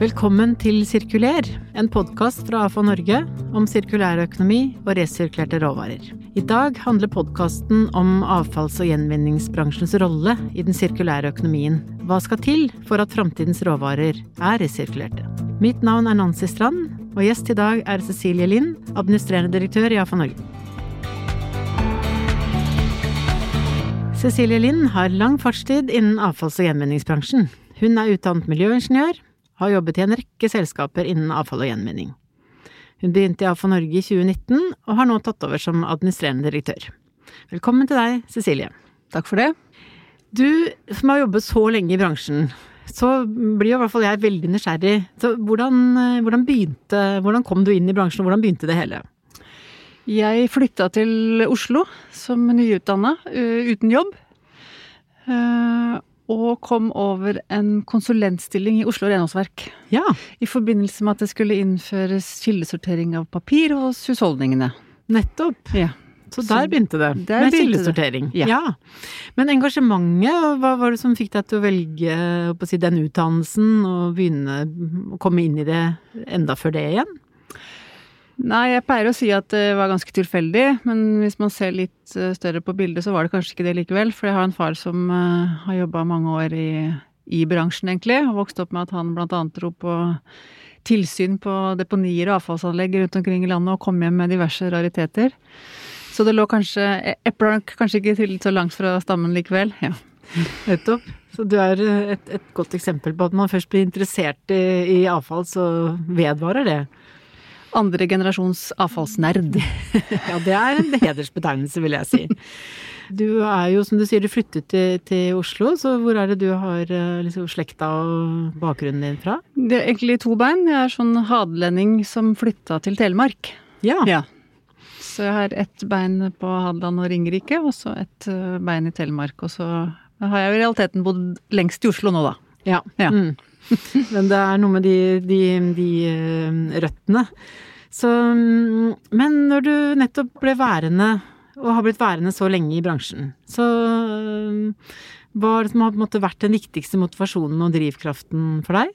Velkommen til Sirkuler, en podkast fra AFA Norge om sirkulærøkonomi og resirkulerte råvarer. I dag handler podkasten om avfalls- og gjenvinningsbransjens rolle i den sirkulære økonomien. Hva skal til for at framtidens råvarer er resirkulerte? Mitt navn er Nancy Strand, og gjest i dag er Cecilie Lind, administrerende direktør i AFA Norge. Cecilie Lind har lang fartstid innen avfalls- og gjenvinningsbransjen. Hun er utdannet miljøingeniør, har jobbet i en rekke selskaper innen avfall og gjenvinning. Hun begynte i AFA Norge i 2019, og har nå tatt over som administrerende direktør. Velkommen til deg, Cecilie. Takk for det. Du som har jobbet så lenge i bransjen, så blir jo i hvert fall jeg veldig nysgjerrig. Så hvordan, hvordan, begynte, hvordan kom du inn i bransjen, og hvordan begynte det hele? Jeg flytta til Oslo som nyutdanna, uten jobb. Og kom over en konsulentstilling i Oslo renholdsverk. Ja. I forbindelse med at det skulle innføres kildesortering av papir hos husholdningene. Nettopp. Ja. Så der begynte det, der med kildesortering. Ja. Ja. Men engasjementet, hva var det som fikk deg til å velge å si, den utdannelsen, og begynne å komme inn i det enda før det igjen? Nei, jeg pleier å si at det var ganske tilfeldig, men hvis man ser litt eh, større på bildet, så var det kanskje ikke det likevel. For jeg har en far som uh, har jobba mange år i, i, bransjen, egentlig, og vokste opp med at han blant annet dro på tilsyn på deponier og avfallsanlegg rundt omkring i landet og kom hjem med diverse rariteter. Så det lå kanskje Eplet kanskje ikke til så langt fra stammen likevel. Ja. Nettopp. Så du er et, et, godt eksempel på at man først blir interessert i, i avfall, så vedvarer det. Andre generasjons avfallsnerd. ja, det er en hedersbetegnelse, vil jeg si. Du er jo, som du sier, du flyttet til, til Oslo, så hvor er det du har liksom, slekta og bakgrunnen din fra? Det er egentlig to bein. Jeg er sånn hadelending som flytta til Telemark. Ja. ja. Så jeg har ett bein på Hadeland og Ringerike, og så ett bein i Telemark. Og så har jeg i realiteten bodd lengst i Oslo nå, da. Ja. ja. Mm. Men det er noe med de, de, de røttene. Så Men når du nettopp ble værende, og har blitt værende så lenge i bransjen, så hva det som har på en måte vært den viktigste motivasjonen og drivkraften for deg?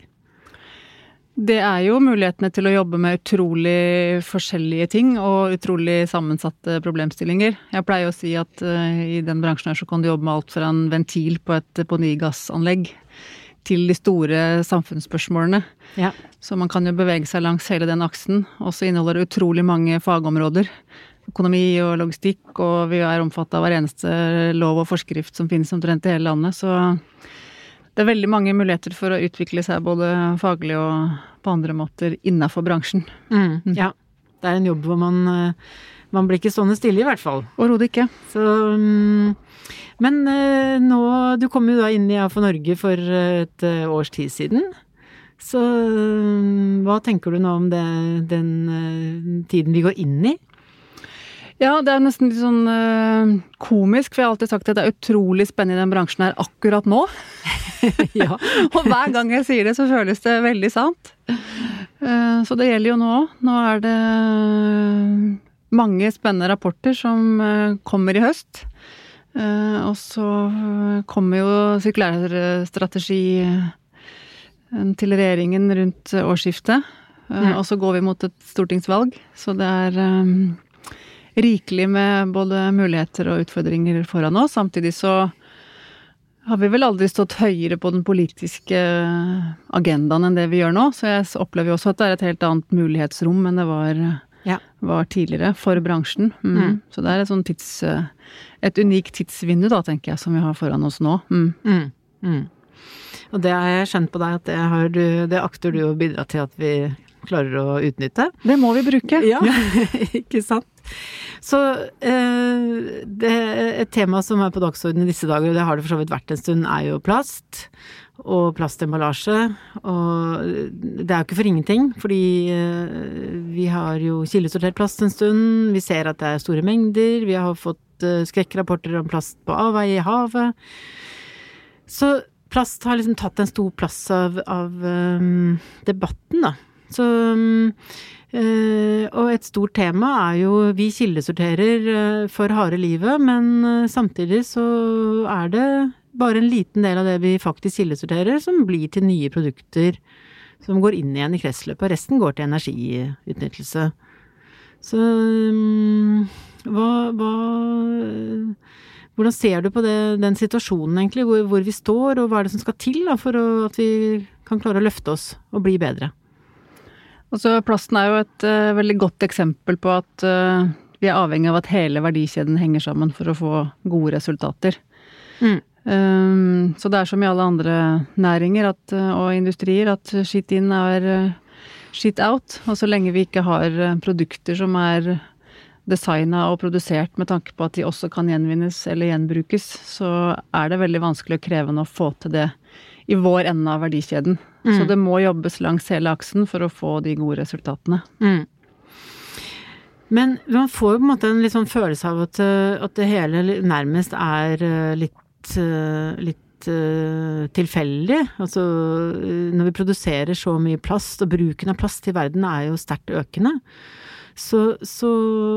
Det er jo mulighetene til å jobbe med utrolig forskjellige ting og utrolig sammensatte problemstillinger. Jeg pleier å si at uh, i den bransjen her så kan du jobbe med alt fra en ventil på et deponigassanlegg til de store samfunnsspørsmålene. Ja. Så man kan jo bevege seg langs hele den aksen. Og så inneholder det utrolig mange fagområder. Økonomi og logistikk, og vi er omfattet av hver eneste lov og forskrift som finnes omtrent i hele landet. Så det er veldig mange muligheter for å utvikle seg både faglig og på andre måter innafor bransjen. Mm, ja. Det er en jobb hvor man, man blir ikke stående stille, i hvert fall. Overhodet ikke. Så men nå Du kom jo da inn i AFO Norge for et års tid siden. Så hva tenker du nå om det, den tiden vi går inn i? Ja, det er nesten litt sånn uh, komisk, for jeg har alltid sagt at det er utrolig spennende i den bransjen her akkurat nå. ja. og hver gang jeg sier det, så føles det veldig sant. Uh, så det gjelder jo nå òg. Nå er det mange spennende rapporter som uh, kommer i høst. og så kommer jo sirkulærstrategi til regjeringen rundt årsskiftet. Mm. Og så går vi mot et stortingsvalg, så det er um, rikelig med både muligheter og utfordringer foran oss. Samtidig så har vi vel aldri stått høyere på den politiske agendaen enn det vi gjør nå. Så jeg opplever jo også at det er et helt annet mulighetsrom enn det var, ja. var tidligere for bransjen. Mm. Mm. Så det er et sånn tids... Et unikt tidsvindu, da, tenker jeg, som vi har foran oss nå. Mm. Mm. Mm. Og det har jeg skjønt på deg at det, har du, det akter du å bidra til at vi klarer å utnytte. Det må vi bruke. Ja, ikke sant. Så eh, det, et tema som er på dagsordenen i disse dager, og det har det for så vidt vært en stund, er jo plast. Og plastemballasje. Og det er jo ikke for ingenting, fordi eh, vi har jo kildesortert plast en stund. Vi ser at det er store mengder. Vi har fått eh, skrekkrapporter om plast på avveie i havet. Så plast har liksom tatt en stor plass av, av um, debatten, da. Så um, og et stort tema er jo vi kildesorterer eh, for harde livet, men eh, samtidig så er det bare en liten del av det vi faktisk kildesorterer som blir til nye produkter som går inn igjen i kretsløpet, resten går til energiutnyttelse. Så mm, hva, hva hvordan ser du på det, den situasjonen, egentlig, hvor, hvor, vi står, og hva er det som skal til da, for å, at vi kan klare å løfte oss og bli bedre? Altså, plasten er jo et uh, veldig godt eksempel på at uh, vi er avhengig av at hele verdikjeden henger sammen for å få gode resultater. Mm. Um, så det er som i alle andre næringer at, uh, og industrier at shit in er shit out. Og så lenge vi ikke har produkter som er designa og produsert med tanke på at de også kan gjenvinnes eller gjenbrukes, så er det veldig vanskelig og krevende å få til det i vår ende av verdikjeden. Mm. Så det må jobbes langs hele aksen for å få de gode resultatene. Mm. Men man får jo på en måte en litt sånn følelse av at, eh, at det hele nærmest er eh, litt, eh, litt tilfeldig. Altså når vi produserer så mye plast, og bruken av plast i verden er jo sterkt økende så, så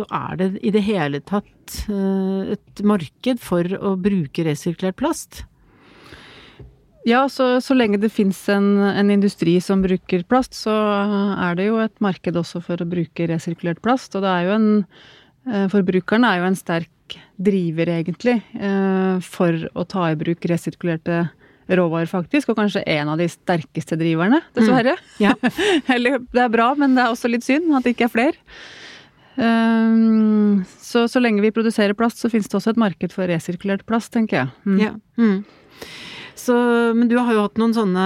er det i det hele tatt et marked for å bruke resirkulert plast. Ja, så, så lenge det fins en, en, industri som bruker plast, så er det jo et marked også for å bruke resirkulert plast. Og det er jo en Forbrukeren Forbrukerne er jo en sterk driver, egentlig, eh, for å ta i bruk resirkulerte råvarer, faktisk. Og kanskje en av de sterkeste driverne, dessverre. Mm. Ja. Eller det er bra, men det er også litt synd at det ikke er flere. Um, så, så lenge vi produserer plast, så finnes det også et marked for resirkulert plast, tenker jeg. Mm. Ja. Mm. Så, men du har jo hatt noen sånne,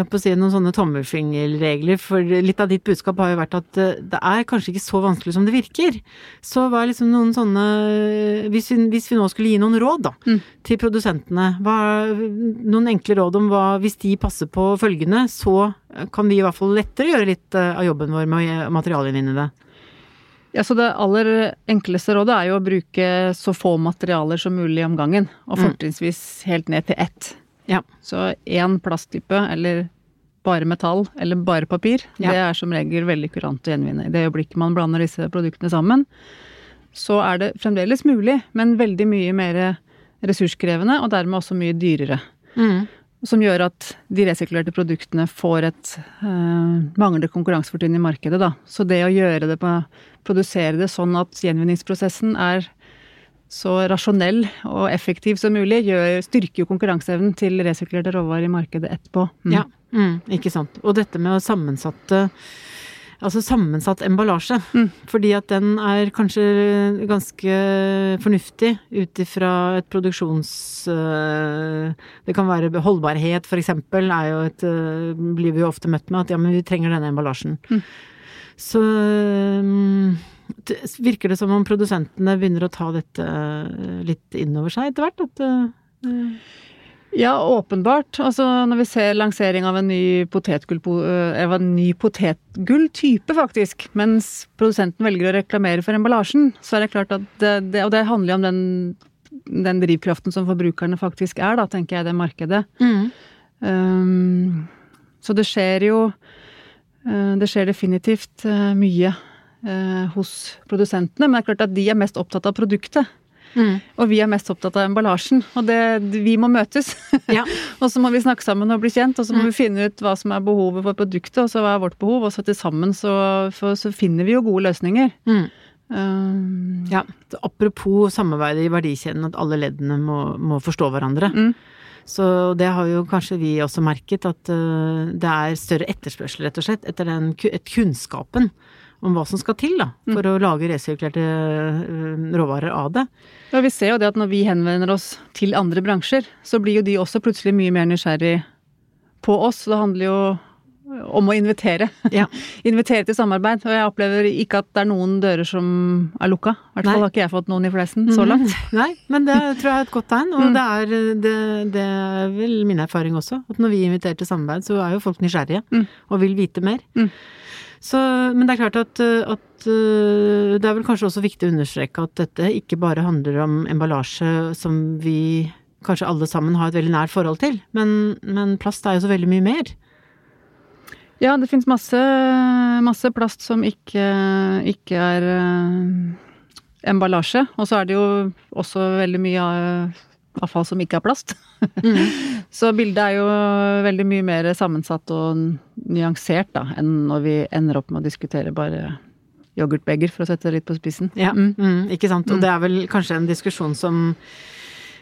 jeg på å si, noen sånne tommelfingerregler, for litt av ditt budskap har jo vært at eh, det er kanskje ikke så vanskelig som det virker. Så hva er liksom noen sånne Hvis vi, hvis vi nå skulle gi noen råd, da, mm. til produsentene, hva, noen enkle råd om hva Hvis de passer på følgende, så kan vi i hvert fall lettere gjøre litt eh, av jobben vår med å i det. Ja, så Det aller enkleste rådet er jo å bruke så få materialer som mulig om gangen. Og mm. fortrinnsvis helt ned til ett. Ja. Så én plasttype, eller bare metall, eller bare papir, ja. det er som regel veldig kurant å gjenvinne. I det øyeblikket man blander disse produktene sammen, så er det fremdeles mulig, men veldig mye mer ressurskrevende, og dermed også mye dyrere. Mm. Som gjør at de resirkulerte produktene får et øh, manglende konkurransefortrinn i markedet, da. Så det å gjøre det på Produsere det sånn at gjenvinningsprosessen er så rasjonell og effektiv som mulig, gjør, styrker jo konkurranseevnen til resirkulerte råvarer i markedet etterpå. Mm. Ja, mm, ikke sant. Og dette med sammensatte Altså sammensatt emballasje. Mm. Fordi at den er kanskje ganske fornuftig ut ifra et produksjons... Øh, det kan være holdbarhet, for eksempel, er jo et øh, Blir vi jo ofte møtt med at ja, men vi trenger denne emballasjen. Mm. Så det virker det som om produsentene begynner å ta dette eh, litt innover seg etter hvert? At, uh, ja, åpenbart. Altså når vi ser lansering av en ny potetgull, en ny potetgulltype, faktisk, mens produsenten velger å reklamere for emballasjen, så er det klart at det, det Og det handler jo om den, den, drivkraften som forbrukerne faktisk er, da, tenker jeg, det markedet. Mm. Um, så det skjer jo Det skjer definitivt mye eh, hos produsentene. Men det er klart at de er mest opptatt av produktet. Mm. Og vi er mest opptatt av emballasjen. Og det, vi må møtes. Ja. og så må vi snakke sammen og bli kjent, og så må mm. vi finne ut hva som er behovet for produktet, og så hva er vårt behov, og så til sammen så, for, så finner vi jo gode løsninger. Mm. Um, ja, apropos samarbeidet i verdikjeden, at alle leddene må, må forstå hverandre. Mm. Så det har jo kanskje vi også merket, at uh, det er større etterspørsel, rett og slett, etter den et kunnskapen om hva som skal til da, for mm. å lage resirkulerte eh, råvarer av det. Ja, Vi ser jo det at når vi henvender oss til andre bransjer, så blir jo de også plutselig mye mer nysgjerrig på oss. Det handler jo om å invitere. Ja. invitere til samarbeid. Og jeg opplever ikke at det er noen dører som er lukka. I hvert fall har ikke jeg fått noen i fleisen så mhm. langt. Nei, men det tror jeg er et godt tegn. Og mm. det, er, det, det, er, vel min erfaring også. At når vi inviterer til samarbeid, så er jo folk nysgjerrige mm. og vil vite mer. Mm. Så, men det er klart at, at, eh, det er vel kanskje også viktig å understreke at dette ikke bare handler om emballasje som vi kanskje alle sammen har et veldig nært forhold til, men, men plast er jo så veldig mye mer. Ja, det fins masse, masse, plast som ikke, ikke er uh, emballasje. Og så er det jo også veldig mye avfall som ikke er plast. Mm. så bildet er jo veldig mye mer sammensatt og nyansert da, enn når vi ender opp med å diskutere bare yoghurtbeger, for å sette det litt på spissen. Ja, mm. Mm, ikke sant. Og mm. det er vel kanskje en diskusjon som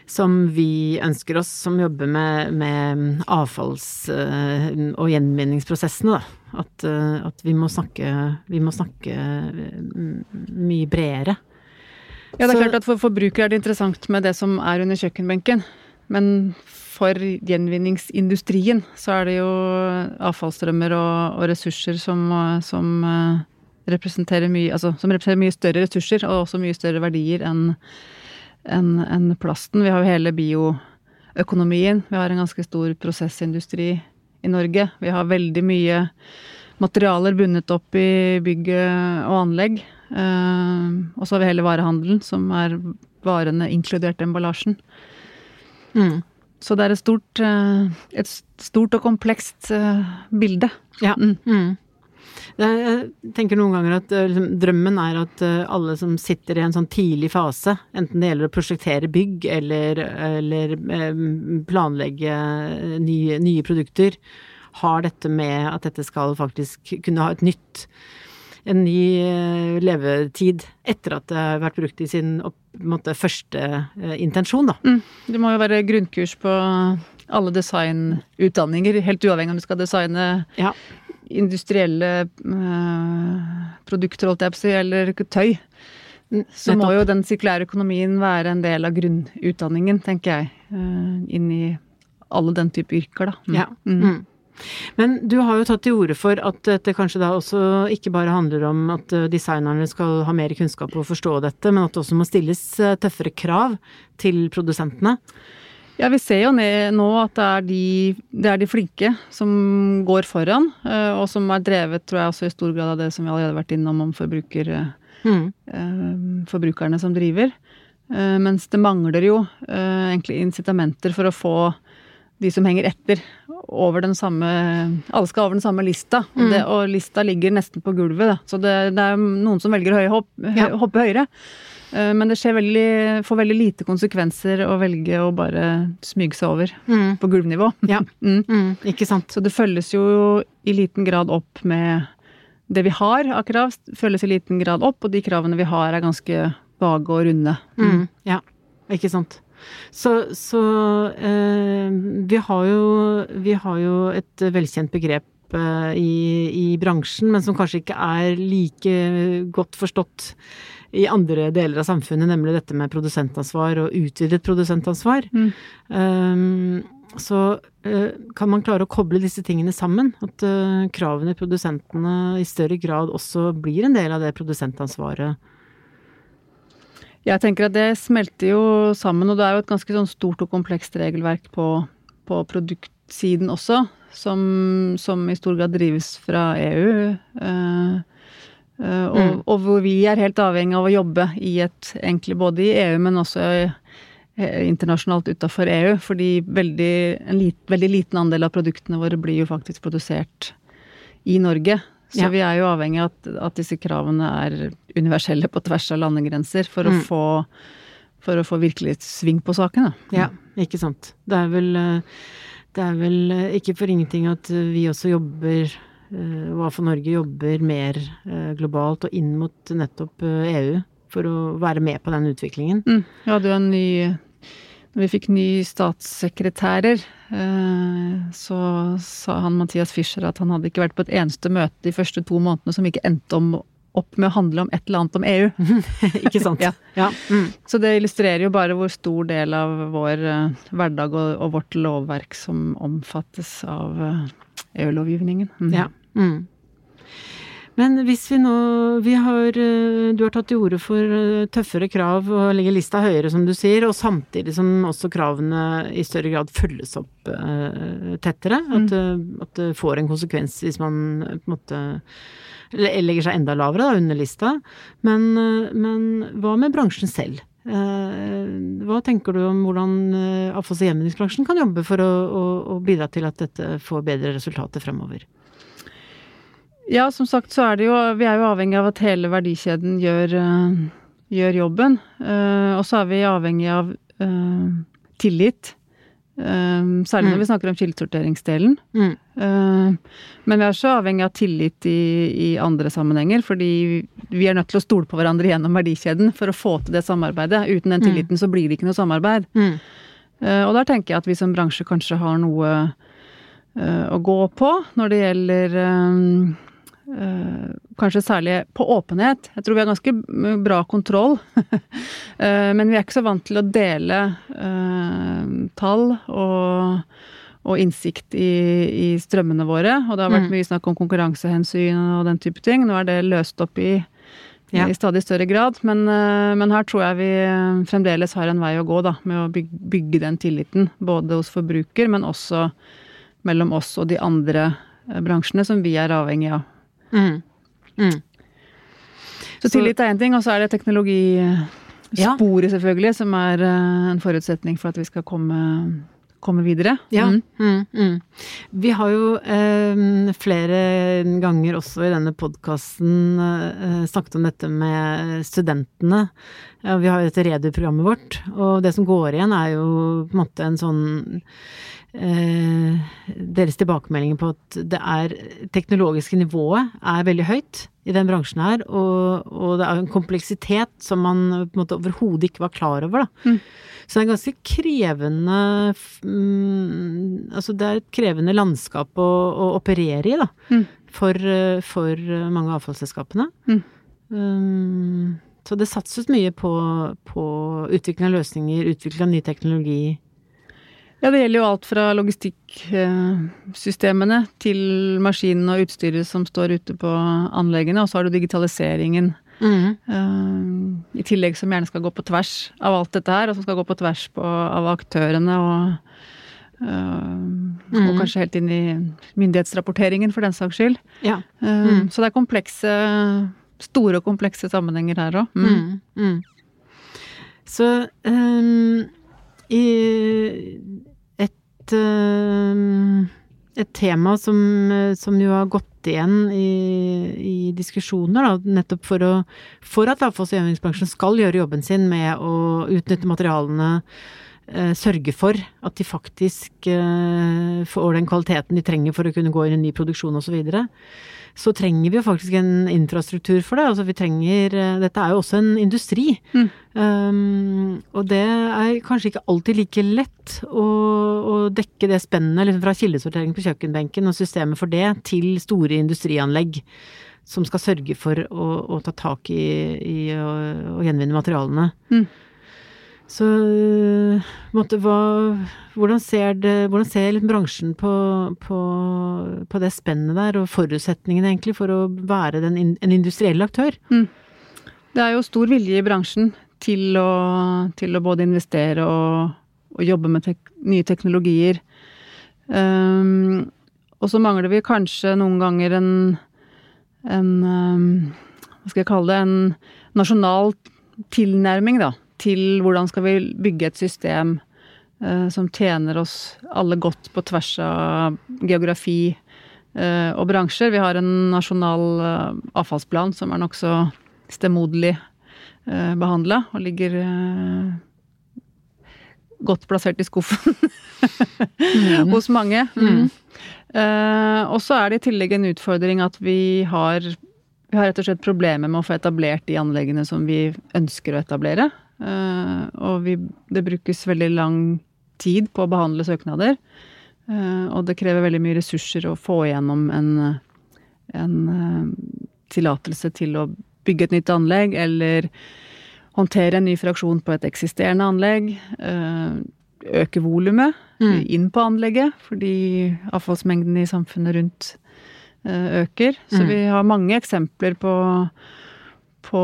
som vi ønsker oss, som jobber med, med avfalls- eh, og gjenvinningsprosessene, da. At, eh, at, vi må snakke, vi må snakke mye bredere. Ja, det er Så, klart at for forbrukere er det interessant med det som er under kjøkkenbenken. Men for gjenvinningsindustrien så er det jo avfallsstrømmer og, og ressurser som, som eh, representerer mye, altså, som representerer mye større ressurser og også mye større verdier enn en, en plasten. Vi har jo hele bioøkonomien. Vi har en ganske stor prosessindustri i Norge. Vi har veldig mye materialer bundet opp i bygg og anlegg. Uh, og så har vi hele varehandelen, som er varene inkludert emballasjen. Mm. Så det er et stort, uh, et stort og komplekst uh, bilde. Ja. Mm. Jeg tenker noen ganger at eh, liksom, drømmen er at eh, alle som sitter i en sånn tidlig fase, enten det gjelder å prosjektere bygg eller, eller eh, planlegge nye, nye, produkter, har dette med at dette skal faktisk kunne ha et nytt en ny levetid etter at det har vært brukt i sin måte, første intensjon, da. Mm. Det må jo være grunnkurs på alle designutdanninger, helt uavhengig om du skal designe ja industrielle uh, produkter, holdt jeg på å si, eller tøy, så må jo den sirkulære økonomien være en del av grunnutdanningen, tenker jeg. Uh, inn i alle den type yrker, da. Mm. Ja. Mm. mm. Men du har jo tatt til orde for at dette kanskje da også ikke bare handler om at eh, designerne skal ha mer kunnskap og forstå dette, men at det også må stilles tøffere krav til produsentene? Ja, vi ser jo nå at det er, de, det er, de, flinke som går foran, eh, og som er drevet, tror jeg, også i stor grad av det som vi allerede har vært innom om forbruker, mm. Eh, forbrukerne som driver. Eh, mens det mangler jo egentlig incitamenter for å få de som henger etter, over den samme Alle skal over den samme lista, mm. det, og, lista ligger nesten på gulvet, da. Så det, det er noen som velger å hoppe, ja. hoppe høyere. Eh, men det veldig, får veldig lite konsekvenser å velge å bare smyge seg over mm. på gulvnivå. Ja, mm. Mm. ikke sant. Så det følges jo i liten grad opp med det vi har av krav, følges i liten grad opp, og de kravene vi har er ganske vage og runde. Mm. Mm. Ja, ikke sant. Så, så eh, vi, har jo, vi har jo et velkjent begrep eh, i, i bransjen, men som kanskje ikke er like godt forstått i andre deler av samfunnet, nemlig dette med produsentansvar og utvidet produsentansvar. Mm. Um, så uh, kan man klare å koble disse tingene sammen. At uh, kravene i produsentene i større grad også blir en del av det produsentansvaret. Jeg tenker at det smelter jo sammen, og det er jo et ganske sånn stort og komplekst regelverk på, på produktsiden også, som, som, i stor grad drives fra EU. Uh, Uh, og, mm. og, hvor vi er helt avhengig av å jobbe i et egentlig både i EU, men også uh, internasjonalt utafor EU. Fordi veldig, en lit, veldig liten andel av produktene våre blir jo faktisk produsert i Norge. Så ja. vi er jo avhengig av at, at, disse kravene er universelle på tvers av landegrenser for, mm. å, få, for å få virkelig sving på sakene. Ja, ikke sant. Det er vel, eh, det er vel ikke for ingenting at vi også jobber hva eh, for Norge jobber mer eh, globalt og inn mot nettopp EU eh, e for å være med på den utviklingen. Mm. Vi hadde jo en ny Når vi fikk ny statssekretærer, så sa han Mathias Fischer at han hadde ikke vært på et eneste møte de første to månedene som ikke endte om opp med å handle om et eller annet om EU. ikke sant. ja. ja. Mm. Så det illustrerer jo bare hvor stor del av vår hverdag og, og, vårt lovverk som omfattes av EU-lovgivningen. Mm. Ja. Mm. Men hvis vi nå vi har, eh, Du har tatt til orde for eh, tøffere krav og legger lista høyere, som du sier, og samtidig som også kravene i større grad følges opp uh, tettere. Mm. At, at, det får en konsekvens hvis man på en måte legger seg enda lavere da, under lista. Men, men hva med bransjen selv? Hva tenker du om hvordan avfalls- og gjenvinningsbransjen kan jobbe for å, å, å bidra til at dette får bedre resultater fremover? Ja, som sagt så er det jo Vi er jo avhengig av at hele verdikjeden gjør, uh, gjør jobben. Uh, og så er vi avhengig av uh, tillit. særlig når mm. vi snakker om kildesorteringsdelen. Mm. men vi er så avhengig av tillit i, i, andre sammenhenger, fordi vi er nødt til å stole på hverandre gjennom verdikjeden for å få til det samarbeidet. Uten den mm. tilliten så blir det ikke noe samarbeid. Mm. og der tenker jeg at vi som bransje kanskje har noe å gå på når det gjelder kanskje særlig på åpenhet. Jeg tror vi har ganske bra kontroll. uh, men vi er ikke så vant til å dele uh, tall og, og innsikt i, i, strømmene våre. Og det har vært mm. mye snakk om konkurransehensyn og den type ting. Nå er det løst opp i, ja. i stadig større grad. Men, men, her tror jeg vi fremdeles har en vei å gå da, med å bygge, bygge den tilliten. Både hos forbruker, men også mellom oss og de andre bransjene som vi er avhengig av. Mm. Mm. Så tillit er én ting, og så er det teknologisporet, selvfølgelig, som er eh, en forutsetning for at vi skal komme, komme videre. Ja. Mm. mm, mm. Vi har jo eh, flere ganger også i denne podkasten eh, snakket om dette med studentene. Ja, vi har jo dette Redu-programmet vårt, og det som går igjen er jo på en måte en sånn eh, deres tilbakemeldinger på at det er teknologiske nivået er veldig høyt i den bransjen her, og, og det er en kompleksitet som man på en måte overhodet ikke var klar over, da. Mm. Så det er ganske krevende mm, Altså det er et krevende landskap å, å operere i, da. Mm. For, for, mange av avfallsselskapene. Mm. Um, så det satses mye på, på utvikling av løsninger, utvikling av ny teknologi ja, det gjelder jo alt fra logistikksystemene til maskinene og utstyret som står ute på anleggene, og så har du digitaliseringen. Mm. Uh, I tillegg som gjerne skal gå på tvers av alt dette her, og som skal gå på tvers på, av aktørene og uh, mm. Og kanskje helt inn i myndighetsrapporteringen, for den saks skyld. Ja. Uh, mm. Så det er komplekse Store og komplekse sammenhenger her òg. Mm. Mm. mm. Så um, i eh, et tema som, som, jo har gått igjen i, i diskusjoner, da, nettopp for, å, for at avfalls- og gjenvinningsbransjen skal gjøre jobben sin med å utnytte materialene eh, sørge for at de faktisk eh, får den kvaliteten de trenger for å kunne gå inn i ny produksjon osv. Så, videre så trenger vi jo faktisk en infrastruktur for det. Altså vi trenger eh, Dette er jo også en industri. Mm. Um, og det er kanskje ikke alltid like lett å, å dekke det spennet liksom fra kildesortering på kjøkkenbenken og systemet for det til store industrianlegg som skal sørge for å, å ta tak i, i å, å gjenvinne materialene. Mm. Så måtte, hva, hvordan ser, det, hvordan ser liksom bransjen på, på, på, det spennet der, og forutsetningene egentlig for å være den, en industriell aktør? Mm. Det er jo stor vilje i bransjen til å, til å både investere og, og jobbe med tek, nye teknologier. Um, og så mangler vi kanskje noen ganger en, en um, Hva skal jeg kalle det? En nasjonal tilnærming, da til hvordan skal vi bygge et system eh, som tjener oss alle godt på tvers av geografi eh, og bransjer. Vi har en nasjonal eh, avfallsplan som er nokså stemoderlig eh, behandla, og ligger godt plassert i skuffen mm. hos mange. Mm. Uh, og så er det i tillegg en utfordring at vi har vi har rett og slett problemer med å få etablert de anleggene som vi ønsker å etablere. Uh, og vi, det brukes veldig lang tid på å behandle søknader. Uh, og det krever veldig mye ressurser å få igjennom en, en uh, tillatelse til å bygge et nytt anlegg, eller håndtere en ny fraksjon på et eksisterende anlegg. Øke volumet mm. inn på anlegget, fordi avfallsmengden i samfunnet rundt øker. Så mm. vi har mange eksempler på på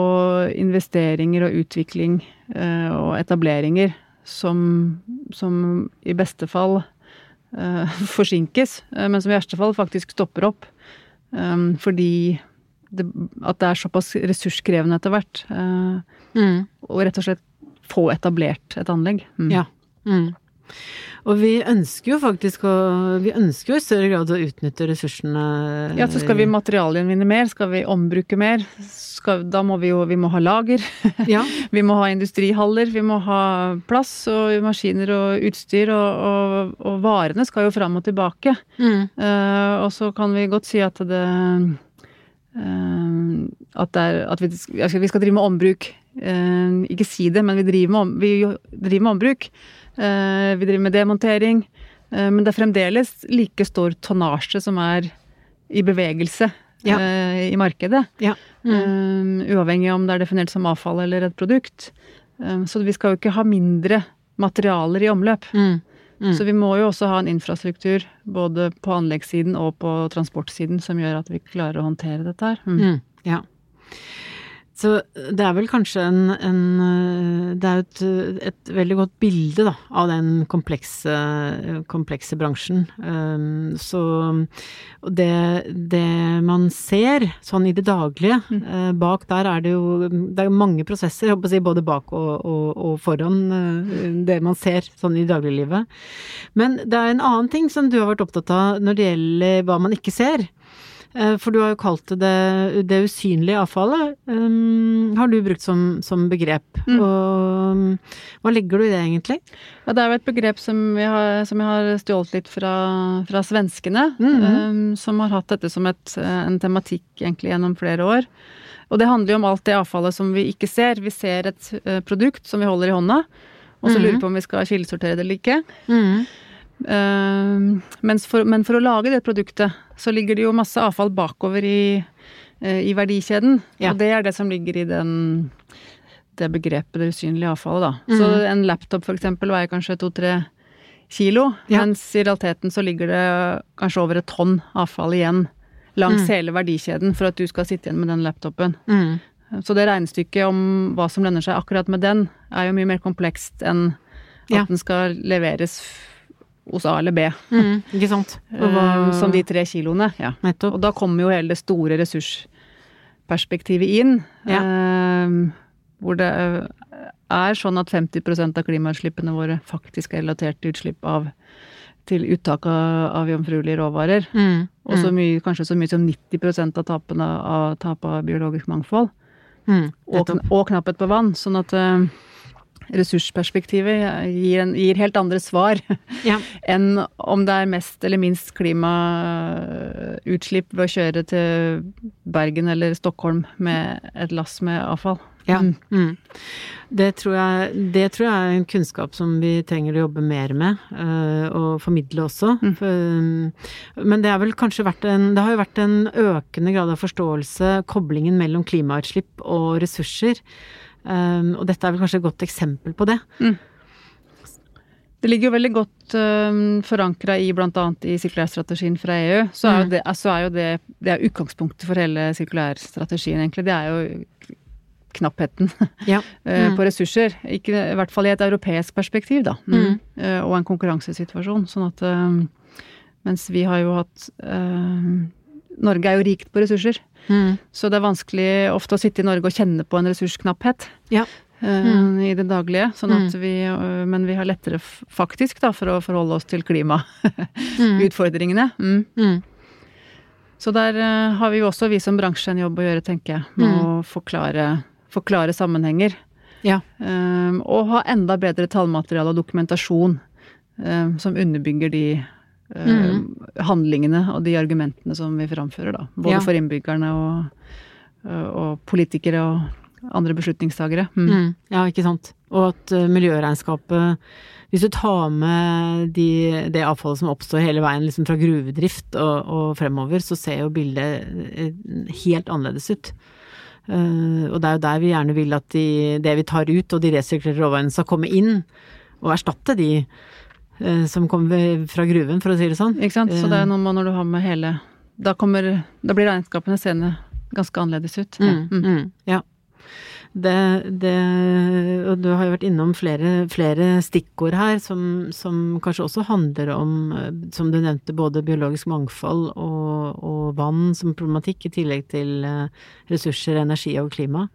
investeringer og utvikling eh, og etableringer som, som i beste fall eh, forsinkes, eh, men som i verste fall faktisk stopper opp. fordi det, at det er såpass ressurskrevende etter hvert. Mm. Og rett og slett få etablert et anlegg. Mm. Ja. Mm. Og vi ønsker jo faktisk å Vi ønsker jo i større grad å utnytte ressursene Ja, så skal vi materialgjenvinne mer, skal vi ombruke mer, skal, da må vi jo vi må ha lager. Ja. vi må ha industrihaller, vi må ha plass og maskiner og utstyr, og, og, og varene skal jo fram og tilbake. Mm. Uh, og så kan vi godt si at det uh, at, er, at vi, vi skal drive med ombruk. Uh, ikke si det, men vi driver med, om, vi driver med ombruk. Eh, vi driver med demontering. Eh, men det er fremdeles like stor tonnasje som er i bevegelse Ja. eh, i markedet. Ja. Mm. Uavhengig om det er definert som avfall eller et produkt. Så vi skal jo ikke ha mindre materialer i omløp. Mm. Mm. Så vi må jo også ha en infrastruktur både på anleggssiden og på transportsiden som gjør at vi klarer å håndtere dette her. Mm. Mm, ja. Så det er vel kanskje en, en øh, Det er jo et, et veldig godt bilde, da, av den komplekse, komplekse bransjen. Um, så det, det man ser sånn i det daglige, Mm. eh, bak der er det jo Det er mange prosesser, jeg håper å si, både bak og, og, og foran eh, det man ser sånn i dagliglivet. Men det er en annen ting som du har vært opptatt av når det gjelder hva man ikke ser. Eh, For du har jo kalt det det, det usynlige avfallet, um, har du brukt som, som begrep. Mm. Og um, hva legger du i det egentlig? Ja, det er jo et begrep som, vi har, som jeg har stjålet litt fra, fra svenskene, Mhm. um, som har hatt dette som et, eh, en tematikk egentlig gjennom flere år. Og det handler jo om alt det avfallet som vi ikke ser. Vi ser et eh, produkt som vi holder i hånda, og så Mhm. lurer vi på om vi skal kildesortere det eller ikke. Mm. For, men for å lage det produktet, så ligger det jo masse avfall bakover i, eh, i verdikjeden. Ja. Og det er det som ligger i den, det begrepet det usynlige avfallet, da. Så Mhm. en laptop for eksempel veier kanskje to-tre kilo, Ja. mens i realiteten så ligger det kanskje over et tonn avfall igjen langs Mm. hele verdikjeden for at du skal sitte igjen med den laptopen. Mm. Så det regnestykket om hva som lønner seg akkurat med den, er jo mye mer komplekst enn at Ja. den skal leveres hos A eller B. Mm. Ikke sant? Hva- Eh, Som de tre kiloene. Ja. Nettopp. Og da kommer jo hele det store ressursperspektivet inn. Ja. eh, hvor det eh, er sånn at 50% av klimautslippene våre faktisk er relatert til utslipp av til uttak av, jomfruelige råvarer. Mm. Og så mye, kanskje så mye som 90% av tapene av tap av biologisk mangfold. Mm. Og, og knapphet på vann. Sånn at eh, ressursperspektivet gir, en, gir helt andre svar Ja. enn om det er mest eller minst klimautslipp ved å kjøre til Bergen eller Stockholm med et lass med avfall. Ja. Mm. Mm. Det, tror jeg, det tror jeg er en kunnskap som vi trenger å jobbe mer med, øh, og formidle også. Mm. For, um, men det en Det har jo vært en økende grad av forståelse, koblingen mellom klimautslipp og ressurser. Um, og dette er vel kanskje et godt eksempel på det. Det ligger jo veldig godt um, forankra i bl.a. i sirkulærstrategien fra EU. Så er jo Mm. det, altså er jo det, det er utgangspunktet for hele sirkulærstrategien, egentlig. Det er jo knappheten Ja. eh, Mm. på ressurser. Ikke, I hvert fall i et europeisk perspektiv, da. Mm. Eh, og en konkurransesituasjon. Sånn at eh, Mens vi har jo hatt eh, Norge er jo rikt på ressurser. Mm. Så det er vanskelig ofte å sitte i Norge og kjenne på en ressursknapphet. Ja. eh, Mm. I det daglige. Sånn at vi, eh, men vi har lettere faktisk da, for å forholde oss til klimautfordringene. Mm. Mm. Mm. Så der eh, har vi jo også, vi som bransje, en jobb å gjøre, tenker jeg. Med Mm. å forklare, forklare sammenhenger. Ja. Um, og ha enda bedre tallmateriale og dokumentasjon um, som underbygger de um, handlingene og de argumentene som vi framfører, da. Både Ja. for innbyggerne og, og politikere og andre beslutningstagere. Mm. Mm. Ja, ikke sant. Og at uh, miljøregnskapet Hvis du tar med de, det avfallet som oppstår hele veien liksom fra gruvedrift og, og fremover, så ser jo bildet eh, helt annerledes ut. Uh, og det er jo der vi gjerne vil at de, det vi tar ut og de resirkulerte råvarene skal komme inn og erstatte de eh, som kommer fra gruven, for å si det sånn. Ikke sant? Så det er noe med når du har med hele Da, kommer, da blir regnskapene seende ganske annerledes ut. Ja. Mm, Mm. mm, ja. Det, det Og du har jo vært innom flere, flere stikkord her som, som kanskje også handler om, eh, som du nevnte, både biologisk mangfold og, og vann som problematikk, i tillegg til eh, ressurser, energi og klima.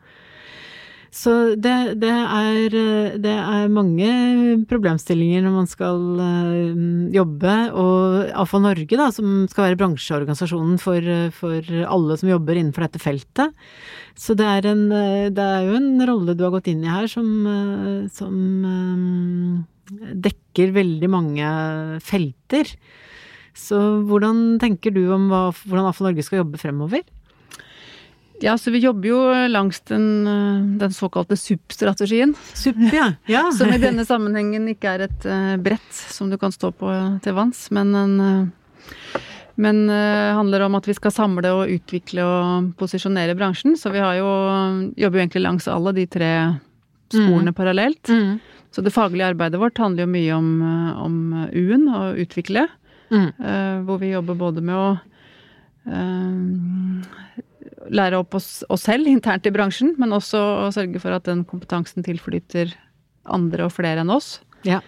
Så det, det, er, det, er, mange problemstillinger når man skal uh, jobbe, og AFA Norge, da, som skal være bransjeorganisasjonen for, for, alle som jobber innenfor dette feltet. Så det er, en, det er jo en rolle du har gått inn i her som, som dekker veldig mange felter. Så hvordan tenker du om hva, hvordan AFA Norge skal jobbe fremover? Ja, så vi jobber jo langs den, den såkalte SUP-strategien. SUP, ja. ja. som i denne sammenhengen ikke er et uh, brett som du kan stå på til vanns, men en men uh, handler om at vi skal samle og utvikle og posisjonere bransjen. Så vi har jo, jobber jo egentlig langs alle de tre sporene mm. parallelt. Mm. Så det faglige arbeidet vårt handler jo mye om, om U-en, å utvikle. Mm. Uh, hvor vi jobber både med å uh, lære opp oss, oss, selv internt i bransjen, men også å sørge for at den kompetansen tilflyter andre og flere enn oss. Ja.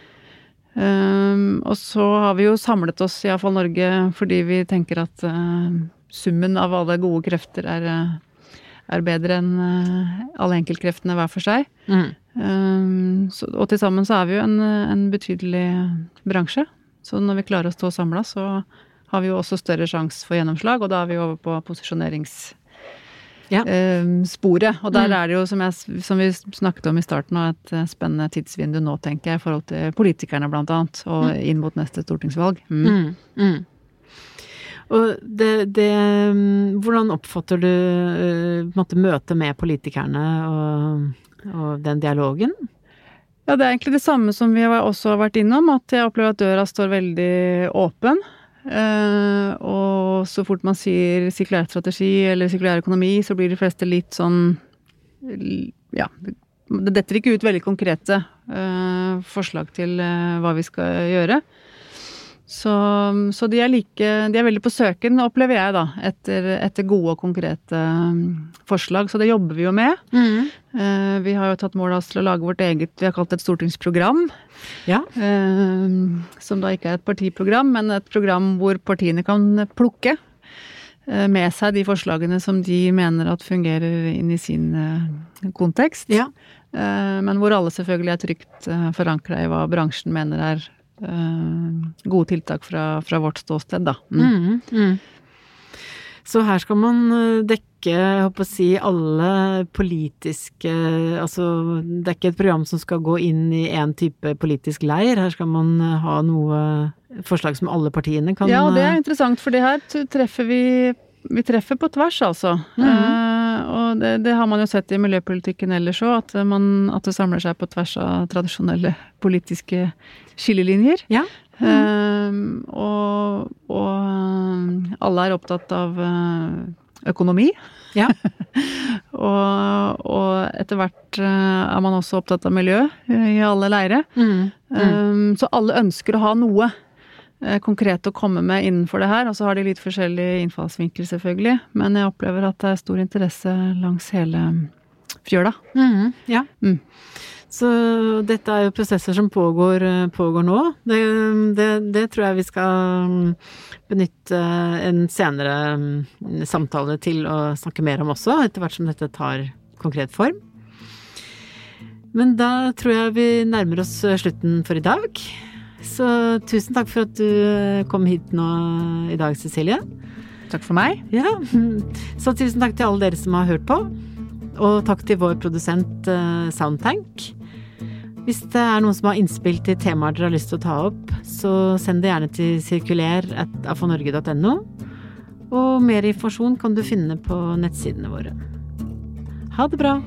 Um, og så har vi jo samlet oss, iallfall Norge, fordi vi tenker at uh, summen av alle gode krefter er, er bedre enn uh, alle enkeltkreftene hver for seg. Mm. Um, så, og til sammen så er vi jo en, en betydelig bransje. Så når vi klarer å stå samla, så har vi jo også større sjanse for gjennomslag, og da er vi over på posisjoneringssporet. Ja. sporet. og der mm. er det jo, som, jeg, som, vi snakket om i starten, et eh, spennende tidsvindu nå, tenker jeg, i forhold til politikerne blant annet, og mm. inn mot neste stortingsvalg. Mm. mm. mm. Og det, det, Hvordan oppfatter du uh, møtet med politikerne og, og den dialogen? Ja, det er egentlig det samme som vi også har vært innom, at jeg opplever at døra står veldig åpen. Uh, og så fort man sier sirkulær strategi eller sirkulær økonomi, så blir de fleste litt sånn Ja, det detter ikke ut veldig konkrete uh, forslag til uh, hva vi skal gjøre. Så, så, de er like De er veldig på søken, opplever jeg, da, etter, etter gode og konkrete um, forslag. Så det jobber vi jo med. Mm. Uh, vi har jo tatt mål av oss til å lage vårt eget vi har kalt det et stortingsprogram. Ja. Uh, som da ikke er et partiprogram, men et program hvor partiene kan plukke uh, med seg de forslagene som de mener at fungerer inn i sin kontekst. Ja. Men hvor alle selvfølgelig er trygt forankra i hva bransjen mener er gode tiltak fra, fra, vårt ståsted, da. Mm. Mm, mm. Så her skal man eh, dekke, jeg håper å si, alle politiske Altså, det er ikke et program som skal gå inn i én type politisk leir. Her skal man eh, ha noe forslag som alle partiene kan Ja, og det er interessant, for det her treffer vi Vi treffer på tvers, altså. Mm. Og det, det, har man jo sett i miljøpolitikken ellers òg, at, at, det samler seg på tvers av tradisjonelle politiske skillelinjer. Ja. Mm. Uh, og, og, eh, alle er opptatt av uh, økonomi. Ja. og, og, etter hvert uh, er man også opptatt av miljø i alle leire. Mm. Mm. Um, så alle ønsker å ha noe konkret å komme med innenfor det her. Og så har de litt forskjellig innfallsvinkel, selvfølgelig. Men jeg opplever at det er stor interesse langs hele fjøla. Mm, ja. Mm. Så dette er jo prosesser som pågår, eh, pågår nå. Det, det, det, tror jeg vi skal mm, benytte en senere mm, samtale til å snakke mer om også, etter hvert som dette tar konkret form. Men da tror jeg vi nærmer oss slutten for i dag. Så tusen takk for at du eh, kom hit nå i dag, Cecilie. Takk for meg. Ja. Så tusen takk til alle dere som har hørt på. Og takk til vår produsent eh, Soundtank. Hvis det er noen som har innspill til temaer dere har lyst til å ta opp, så send det gjerne til sirkuler.afonorge.no. Og mer informasjon kan du finne på nettsidene våre. Ha det bra!